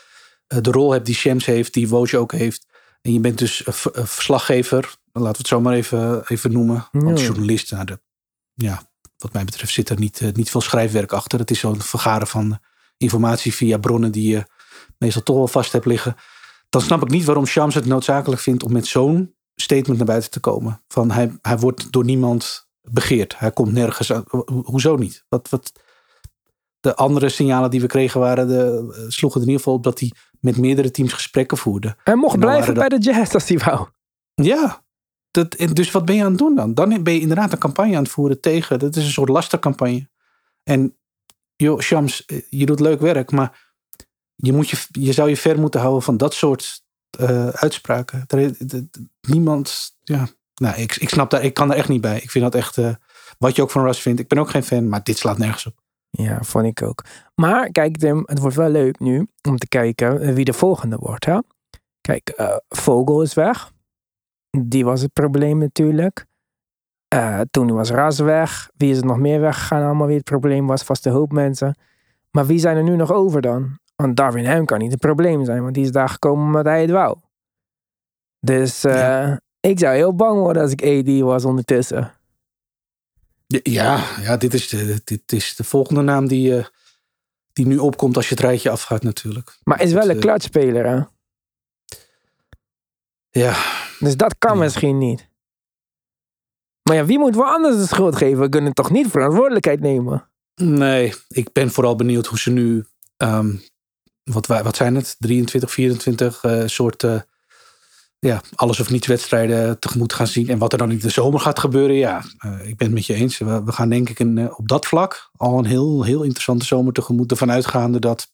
eh, de rol hebt die Shams heeft, die Woj ook heeft. En je bent dus v- een verslaggever. Laten we het zo maar even, even noemen. Want journalist, nou, de, ja, wat mij betreft zit er niet, eh, niet veel schrijfwerk achter. Het is zo'n vergaren van informatie via bronnen die je meestal toch wel vast hebt liggen. Dan snap ik niet waarom Shams het noodzakelijk vindt om met zo'n statement naar buiten te komen. Van hij, hij wordt door niemand begeerd. Hij komt nergens aan. Hoezo niet? Wat, wat, de andere signalen die we kregen waren de, sloegen er in ieder geval op dat hij met meerdere teams gesprekken voerde. Hij mocht blijven bij de Jazz als hij wou. Ja, dat, dus wat ben je aan het doen dan? Dan ben je inderdaad een campagne aan het voeren tegen. Dat is een soort lastercampagne. En joh, Shams, eh, je doet leuk werk, maar je, moet je, je zou je ver moeten houden van dat soort eh, uitspraken. Er, niemand, ja, nou, ik, ik snap daar, ik kan er echt niet bij. Ik vind dat echt, eh, wat je ook van Russ vindt. Ik ben ook geen fan, maar dit slaat nergens op. Ja, vond ik ook. Maar kijk Tim, het wordt wel leuk nu om te kijken wie de volgende wordt. Hè? Kijk, Vogel is weg. Die was het probleem natuurlijk. Eh, toen was Ras weg. Wie is er nog meer weggegaan? Allemaal wie het probleem was. Vast de hoop mensen. Maar wie zijn er nu nog over dan? Want Darwin Ham kan niet het probleem zijn. Want die is daar gekomen omdat hij het wou. Dus eh, Ja. ik zou heel bang worden als ik AD was ondertussen. Ja, ja dit, is de, dit is de volgende naam die, eh, die nu opkomt als je het rijtje afgaat natuurlijk. Maar is wel een klutspeler hè? Ja, Dus dat kan Ja. misschien niet. Maar ja, wie moet wel anders de schuld geven? We kunnen toch niet verantwoordelijkheid nemen? Nee, ik ben vooral benieuwd hoe ze nu, ehm, wat, wat zijn het, 23, 24 eh, soort eh, ja, alles of niets wedstrijden tegemoet gaan zien. En wat er dan in de zomer gaat gebeuren, ja, eh, ik ben het met je eens. We, gaan denk ik een, op dat vlak al een heel, heel interessante zomer tegemoet. Ervan uitgaande dat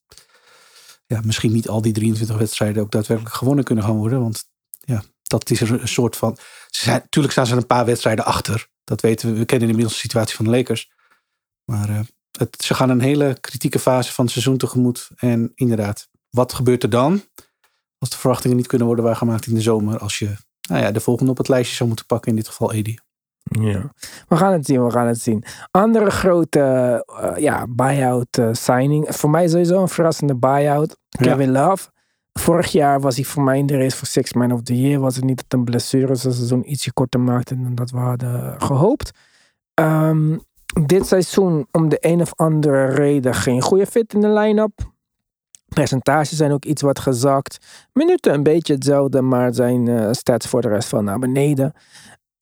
ja, misschien niet al die 23 wedstrijden ook daadwerkelijk gewonnen kunnen gaan worden. Want ja, dat is een soort van... Ze zijn, tuurlijk staan ze een paar wedstrijden achter. Dat weten we. We kennen inmiddels de situatie van de Lakers. Maar eh, het, ze gaan een hele kritieke fase van het seizoen tegemoet. En inderdaad, wat gebeurt er dan? Als de verwachtingen niet kunnen worden waargemaakt in de zomer. Als je nou ja, de volgende op het lijstje zou moeten pakken. In dit geval Edi. Ja. We gaan het zien, we gaan het zien. Andere grote eh, ja, buyout eh, signing. Voor mij sowieso een verrassende buyout. Kevin Love. Vorig jaar was hij voor mij in de race voor Six Man of the Year. Was het niet dat een blessure zijn seizoen ietsje korter maakte dan dat we hadden gehoopt. Ehm, dit seizoen om de een of andere reden geen goede fit in de line-up. Percentages zijn ook iets wat gezakt. Minuten een beetje hetzelfde, maar zijn eh, stats voor de rest van naar beneden.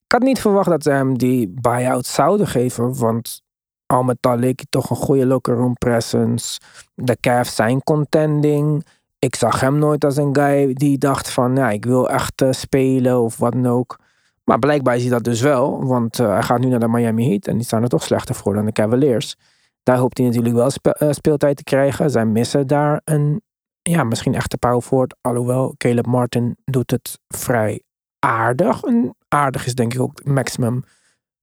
Ik had niet verwacht dat ze hem die buyout zouden geven, want al met al leek hij toch een goede locker room presence. De Cavs zijn contending. Ik zag hem nooit als een guy die dacht van, ja, ik wil echt eh, spelen of wat dan ook. Maar blijkbaar is hij dat dus wel, want eh, hij gaat nu naar de Miami Heat en die staan er toch slechter voor dan de Cavaliers. Daar hoopt hij natuurlijk wel spe- eh, speeltijd te krijgen. Zij missen daar een, ja, misschien echte power forward. Alhoewel, Caleb Martin doet het vrij aardig. En aardig is denk ik ook het maximum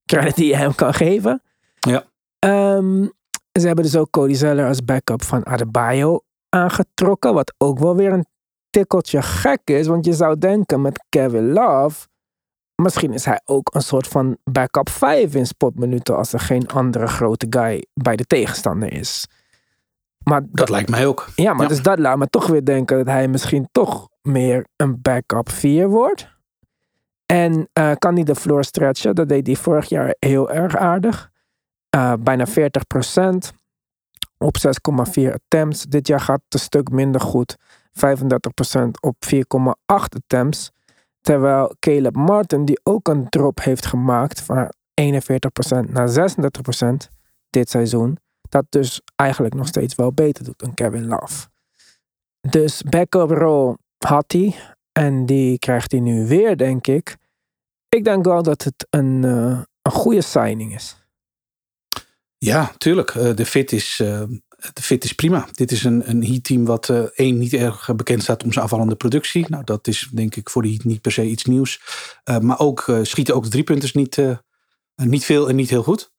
credit die je hem kan geven. Ja. Ehm, ze hebben dus ook Cody Zeller als backup van Adebayo aangetrokken. Wat ook wel weer een tikkeltje gek is. Want je zou denken met Kevin Love... Misschien is hij ook een soort van backup 5 in spotminuten... als er geen andere grote guy bij de tegenstander is. Maar Dat lijkt mij ook. ja, maar Ja. dus dat laat me toch weer denken dat hij misschien toch meer een backup 4 wordt. En eh, kan hij de floor stretchen? Dat deed hij vorig jaar heel erg aardig. Eh, bijna 40% op 6,4 attempts. Dit jaar gaat het een stuk minder goed. 35% op 4,8 attempts. Terwijl Caleb Martin, die ook een drop heeft gemaakt van 41% naar 36% dit seizoen dat dus eigenlijk nog steeds wel beter doet dan Kevin Love. Dus backup role had hij. En die krijgt hij nu weer, denk ik. Ik denk wel dat het een, eh, een goede signing is. Ja, tuurlijk. Eh, de, fit is, eh, de fit is prima. Dit is een, een Heat-team wat eh, één niet erg bekend staat om zijn afvallende productie. Nou, dat is denk ik voor de Heat niet per se iets nieuws. Maar ook schieten ook de driepunters niet, niet veel en niet heel goed.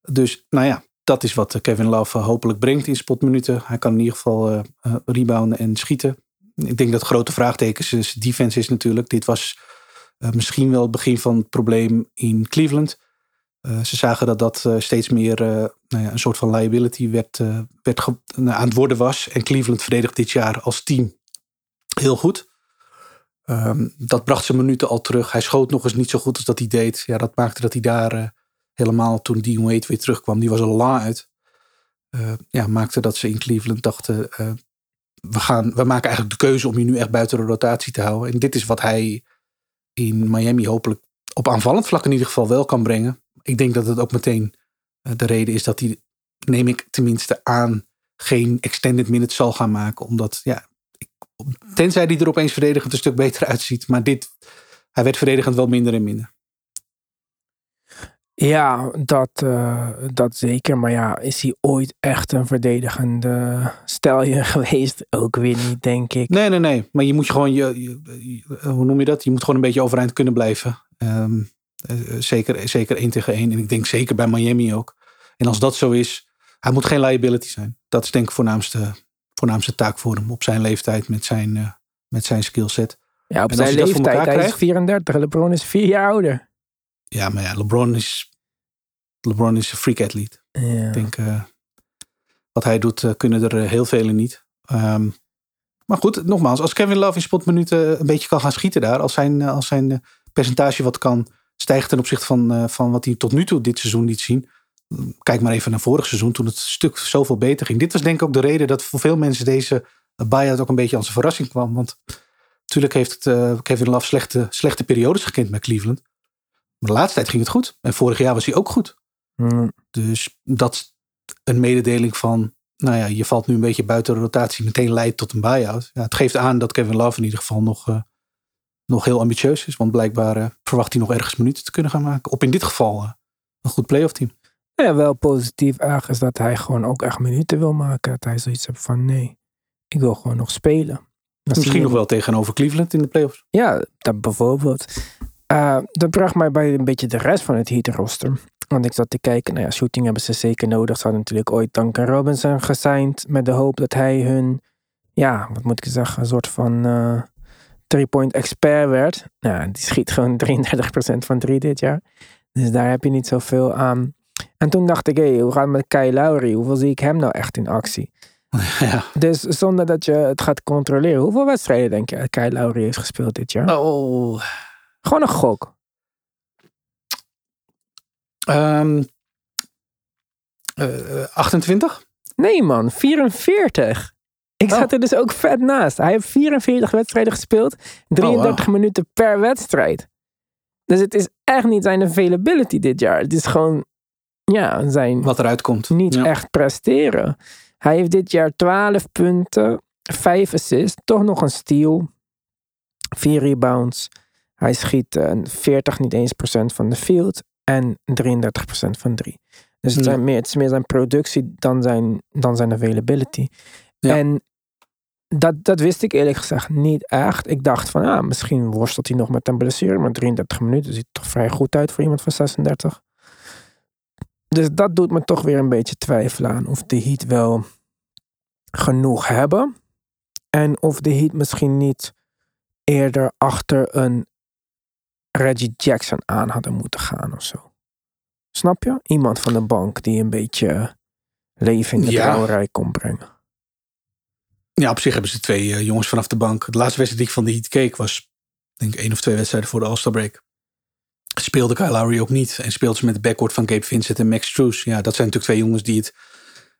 Dus nou ja, dat is wat Kevin Love hopelijk brengt in spotminuten. Hij kan in ieder geval rebounden en schieten. Ik denk dat grote vraagtekens is defense is natuurlijk. Dit was misschien wel het begin van het probleem in Cleveland. Uh, ze zagen dat dat uh, steeds meer uh, nou ja, een soort van liability werd, werd aan het worden was. En Cleveland verdedigt dit jaar als team heel goed. Um, dat bracht zijn minuten al terug. Hij schoot nog eens niet zo goed als dat hij deed. Ja, dat maakte dat hij daar helemaal toen Dean Wade weer terugkwam. Die was al lang uit. Ja, maakte dat ze in Cleveland dachten... we, gaan, we maken eigenlijk de keuze om je nu echt buiten de rotatie te houden. En dit is wat hij in Miami hopelijk op aanvallend vlak in ieder geval wel kan brengen. Ik denk dat het ook meteen de reden is dat hij, neem ik tenminste aan, geen extended minutes zal gaan maken. Omdat, ja, tenzij hij er opeens verdedigend een stuk beter uitziet. Maar dit, hij werd verdedigend wel minder en minder. Ja, dat, uh, dat zeker. Maar ja, is hij ooit echt een verdedigende stelje geweest? Ook weer niet, denk ik. Nee, nee, nee. Maar je moet je gewoon, je, hoe noem je dat? Je moet gewoon een beetje overeind kunnen blijven. Um, zeker, zeker één tegen één. En ik denk zeker bij Miami ook. En als dat zo is, hij moet geen liability zijn. Dat is denk ik voornaamste, voornaamste taak voor hem op zijn leeftijd met zijn, uh, met zijn skillset. Ja, op zijn leeftijd. Hij is 34. LeBron is vier jaar ouder. Ja, maar ja, LeBron is, LeBron is een freak athlete. Ja. Ik denk, uh, wat hij doet, uh, kunnen er heel velen niet. Um, maar goed, nogmaals, als Kevin Love in spotminuten een beetje kan gaan schieten daar, als zijn, als zijn percentage wat kan stijgen ten opzichte van, uh, van wat hij tot nu toe dit seizoen liet zien. Kijk maar even naar vorig seizoen, toen het stuk zoveel beter ging. Dit was denk ik ook de reden dat voor veel mensen deze buyout ook een beetje als een verrassing kwam. Want natuurlijk heeft het, uh, Kevin Love slechte, slechte periodes gekend met Cleveland. Maar de laatste tijd ging het goed. En vorig jaar was hij ook goed. Mm. Dus dat een mededeling van, nou ja, je valt nu een beetje buiten de rotatie, meteen leidt tot een buyout. Ja, het geeft aan dat Kevin Love in ieder geval nog, uh, nog heel ambitieus is. Want blijkbaar uh, verwacht hij nog ergens minuten te kunnen gaan maken. Op in dit geval uh, een goed playoff team. Ja, wel positief erg is dat hij gewoon ook echt minuten wil maken. Dat hij zoiets heeft van nee, ik wil gewoon nog spelen. Dat Misschien nog wel tegenover Cleveland in de playoffs. Ja, dat bijvoorbeeld. Uh, dat bracht mij bij een beetje de rest van het Heat roster. Want ik zat te kijken, nou ja, shooting hebben ze zeker nodig. Ze hadden natuurlijk ooit Duncan Robinson gesigned met de hoop dat hij hun, ja, wat moet ik zeggen, een soort van uh, three-point expert werd. Nou, die schiet gewoon 33% van drie dit jaar. Dus daar heb je niet zoveel aan. En toen dacht ik, hé, hey, hoe gaat het met Lowry? Hoeveel zie ik hem nou echt in actie? Ja. Dus zonder dat je het gaat controleren, hoeveel wedstrijden denk je dat Kyle Lowry heeft gespeeld dit jaar? Oh. Gewoon een gok. Um, Eh, 28? Nee man, 44. Ik Oh. zat er dus ook vet naast. Hij heeft 44 wedstrijden gespeeld. 33 minuten per wedstrijd. Dus het is echt niet zijn availability dit jaar. Het is gewoon, ja, zijn Wat eruit komt. niet Ja. echt presteren. Hij heeft dit jaar 12 punten, 5 assists, toch nog een steal, 4 rebounds. Hij schiet eh, 40 niet eens procent van de field en 33 procent van 3. Dus het, Ja. zijn meer, het is meer zijn productie dan zijn, dan zijn availability. Ja. En dat, dat wist ik eerlijk gezegd niet echt. Ik dacht van, ah, misschien worstelt hij nog met een blessure. Maar 33 minuten ziet er toch vrij goed uit voor iemand van 36. Dus dat doet me toch weer een beetje twijfelen aan of de Heat wel genoeg hebben. En of de Heat misschien niet eerder achter een Reggie Jackson aan hadden moeten gaan of zo. Snap je? Iemand van de bank die een beetje leven in de Ja. brouwerij kon brengen. Ja, op zich hebben ze twee eh, jongens vanaf de bank. De laatste wedstrijd die ik van de Heat keek was, denk ik, één of twee wedstrijden voor de All-Star break. Speelde Kyle Lowry ook niet. En speelde ze met de backcourt van Gabe Vincent en Max Strus. Ja, dat zijn natuurlijk twee jongens die het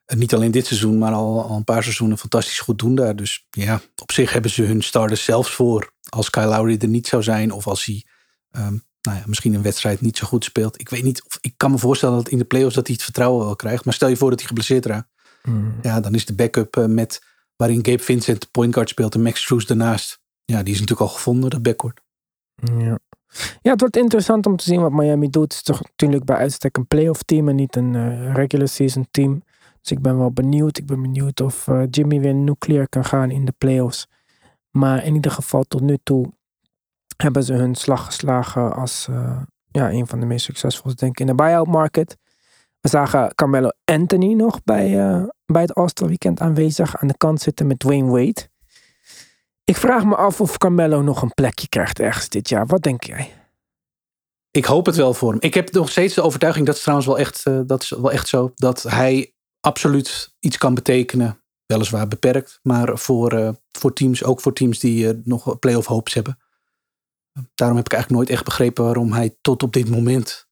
eh, niet alleen dit seizoen, maar al, al een paar seizoenen fantastisch goed doen daar. Dus ja, op zich hebben ze hun starters zelfs voor. Als Kyle Lowry er niet zou zijn of als hij ehm, nou ja, misschien een wedstrijd niet zo goed speelt. Ik weet niet, of, ik kan me voorstellen dat in de playoffs dat hij het vertrouwen wel krijgt. Maar stel je voor dat hij geblesseerd raakt. Hmm. Ja, dan is de backup eh, met waarin Gabe Vincent point guard speelt en Max Strus daarnaast. Ja, die is natuurlijk al gevonden, dat backcourt. Ja. ja, het wordt interessant om te zien wat Miami doet. Het is toch natuurlijk bij uitstek een playoff team en niet een eh, regular season team. Dus ik ben wel benieuwd. Ik ben benieuwd of eh, Jimmy weer nuclear kan gaan in de playoffs. Maar in ieder geval tot nu toe hebben ze hun slag geslagen als eh, ja, een van de meest succesvolle, denk ik, in de buyout market. We zagen Carmelo Anthony nog bij, eh, bij het All-Star Weekend aanwezig aan de kant zitten met Dwayne Wade. Ik vraag me af of Carmelo nog een plekje krijgt ergens dit jaar. Wat denk jij? Ik hoop het wel voor hem. Ik heb nog steeds de overtuiging, dat is trouwens wel echt, eh, dat is wel echt zo, dat hij absoluut iets kan betekenen. Weliswaar beperkt, maar voor, eh, voor teams, ook voor teams die nog playoff hopes hebben. Daarom heb ik eigenlijk nooit echt begrepen waarom hij tot op dit moment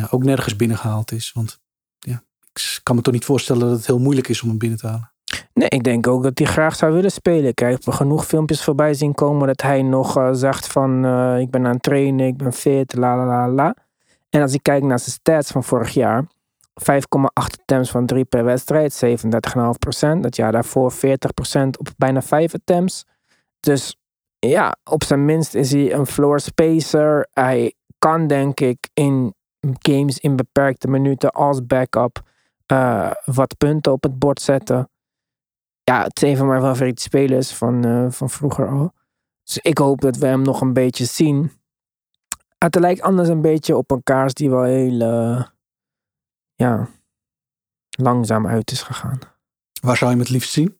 ja, ook nergens binnengehaald is. Want ja, ik kan me toch niet voorstellen dat het heel moeilijk is om hem binnen te halen. Nee, ik denk ook dat hij graag zou willen spelen. Ik heb genoeg filmpjes voorbij zien komen dat hij nog eh, zegt van eh, ik ben aan het trainen, ik ben fit, la la la la. En als ik kijk naar zijn stats van vorig jaar, 5,8 attempts van 3 per wedstrijd, 37,5%. Dat jaar daarvoor 40% op bijna 5 attempts. Dus ja, op zijn minst is hij een floor spacer. Hij kan denk ik in games in beperkte minuten als backup eh, wat punten op het bord zetten. Ja, het is een van mijn favoriete spelers van, eh, van vroeger al. Dus ik hoop dat we hem nog een beetje zien. Het lijkt anders een beetje op een kaars die wel heel eh, ja, langzaam uit is gegaan. Waar zou je hem het liefst zien?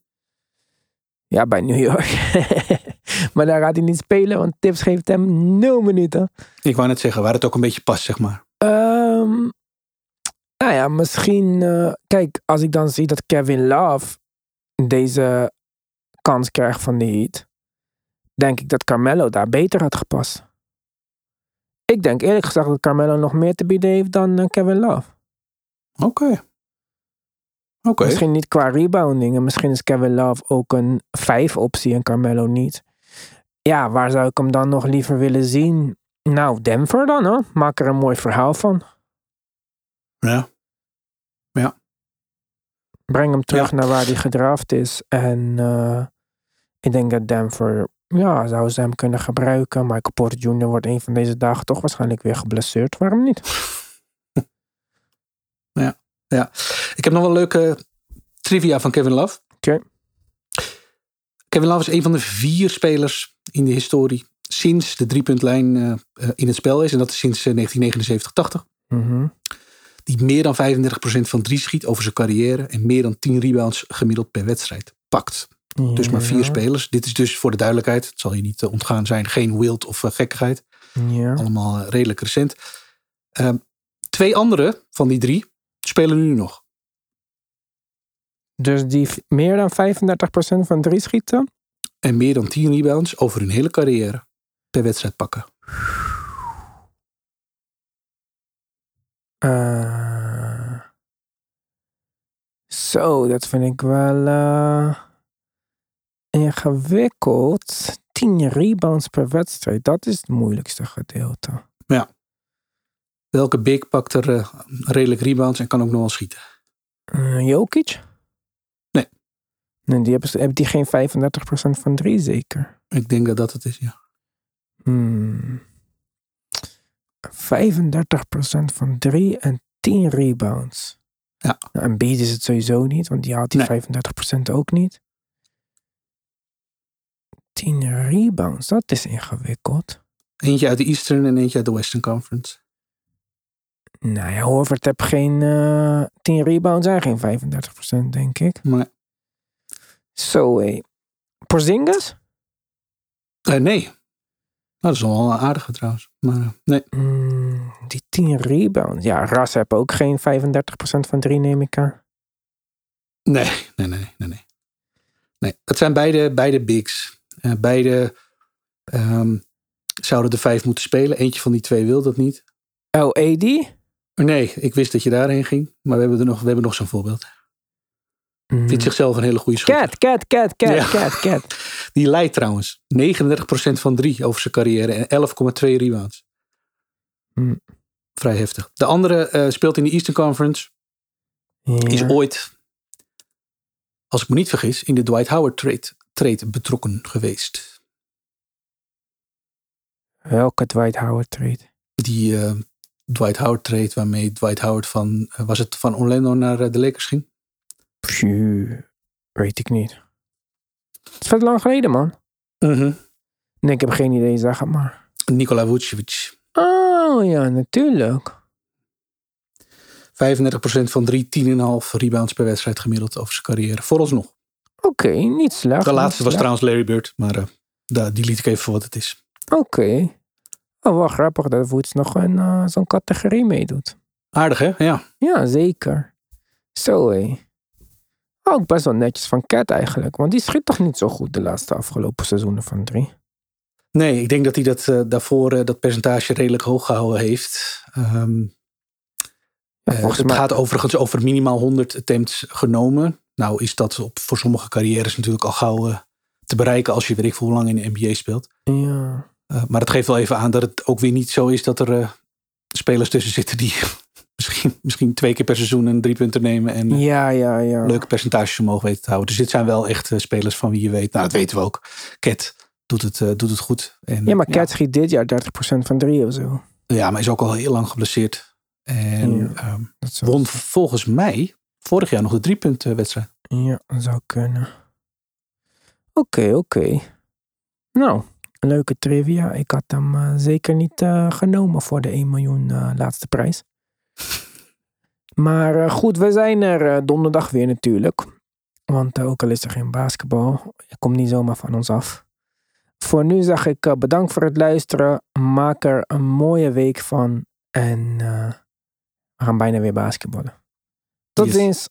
Ja, bij New York. maar daar gaat hij niet spelen, want Tips geeft hem nul minuten. Ik wou net zeggen, waar het ook een beetje past, zeg maar. Ja, misschien. eh, kijk, als ik dan zie dat Kevin Love deze kans krijgt van de Heat, denk ik dat Carmelo daar beter had gepast. Ik denk eerlijk gezegd dat Carmelo nog meer te bieden heeft dan eh, Kevin Love. Oké. Oké. Misschien niet qua rebounding. En misschien is Kevin Love ook een vijf optie en Carmelo niet. Ja, waar zou ik hem dan nog liever willen zien? Nou, Denver dan, hoor. Maak er een mooi verhaal van. Ja. Breng hem terug Ja. naar waar hij gedraft is. En eh, ik denk dat Denver, ja, zou ze hem kunnen gebruiken. Michael Porter Jr. wordt een van deze dagen toch waarschijnlijk weer geblesseerd. Waarom niet? Ja. Ik heb nog wel een leuke trivia van Kevin Love. Oké. Kevin Love is een van de vier spelers in de historie sinds de driepuntlijn eh, in het spel is. En dat is sinds eh, 1979-80. Mhm. Die meer dan 35% van drie schiet over zijn carrière. En meer dan 10 rebounds gemiddeld per wedstrijd pakt. Dus maar vier Ja, spelers. Dit is dus voor de duidelijkheid, het zal je niet eh, ontgaan zijn, geen wild of eh, gekkigheid. Ja. Allemaal eh, redelijk recent. Ehm, twee andere van die drie spelen nu nog. Dus die meer dan 35% van drie schieten. En meer dan 10 rebounds over hun hele carrière per wedstrijd pakken. Eh, Zo, dat vind ik wel eh, ingewikkeld. 10 rebounds per wedstrijd, dat is het moeilijkste gedeelte. Welke big pakt er eh, redelijk rebounds en kan ook nog wel schieten? Jokic? Nee. Nee, die hebben, hebben die geen 35% van drie zeker? Ik denk dat dat het is, ja. Hmm. 35% van drie en 10 rebounds. Ja. Nou, en Beat is het sowieso niet, want die had die Nee. 35% ook niet. 10 rebounds, dat is ingewikkeld. Eentje uit de Eastern en eentje uit de Western Conference. Nou ja, Horford heeft geen eh 10 rebounds en geen 35%, denk ik. Maar Zo hé. Porzingis? eh, nee. Nou, dat is wel een aardige trouwens. Maar eh, nee. Hmm, die 10 rebounds. Ja, Ras heeft ook geen 35% van drie, neem ik aan. Nee, nee, nee, nee, nee. Nee, het zijn beide, beide bigs. Eh, beide ehm, zouden de vijf moeten spelen. Eentje van die twee wil dat niet. Oh, AD? Nee, ik wist dat je daarheen ging. Maar we hebben er nog, we hebben nog zo'n voorbeeld. Vindt zichzelf een hele goede schutter. Cat, cat, cat, cat, Ja. cat, cat. Die leidt trouwens 39% van drie over zijn carrière en 11,2 rebounds. Hmm. Vrij heftig. De andere eh, speelt in de Eastern Conference. Is ooit, als ik me niet vergis, in de Dwight Howard trade, trade betrokken geweest. Welke Dwight Howard trade? Die eh, Dwight Howard trade waarmee Dwight Howard van, eh, was het van Orlando naar de Lakers ging? Phew, weet ik niet. Het is vet lang geleden, man. Nee, ik heb geen idee, zeg het maar. Nikola Vucevic. Oh ja, natuurlijk. 35% van drie, 10,5 rebounds per wedstrijd gemiddeld over zijn carrière. Vooralsnog. Oké, niet slecht. De laatste was trouwens Larry Bird, maar eh, die liet ik even voor wat het is. Oké. Oh, wel grappig dat Woods nog in eh, zo'n categorie meedoet. Aardig hè? Ja. Ja, zeker. Zo hé. Ook best wel netjes van Cat eigenlijk. Want die schiet toch niet zo goed de laatste afgelopen seizoenen van drie. Nee, ik denk dat hij dat, eh, daarvoor eh, dat percentage redelijk hoog gehouden heeft. Ehm, Ja, eh, het gaat overigens over minimaal 100 attempts genomen. Nou is dat op, voor sommige carrières natuurlijk al gauw te bereiken als je weet ik veel hoe lang in de NBA speelt. Ja. Maar het geeft wel even aan dat het ook weer niet zo is dat er spelers tussen zitten die misschien, misschien twee keer per seizoen een driepunter nemen en eh, Ja, ja, ja. leuke percentages omhoog weten te houden. Dus dit zijn wel echt eh, spelers van wie je weet. Nou, dat weten we ook. Cat doet het, eh, doet het goed. En, Ja, maar Cat schiet dit jaar 30% van drie of zo. Ja, maar is ook al heel lang geblesseerd. En Ja. ehm, won volgens mij vorig jaar nog de driepuntwedstrijd. Ja, dat zou kunnen. Oké, oké. Nou, leuke trivia. Ik had hem zeker niet genomen voor de 1 miljoen laatste prijs. Maar eh, goed, we zijn er eh, donderdag weer natuurlijk. Want eh, ook al is er geen basketbal, het komt niet zomaar van ons af. Voor nu zeg ik bedankt voor het luisteren. Maak er een mooie week van. En we gaan bijna weer basketballen. Tot Yes. ziens.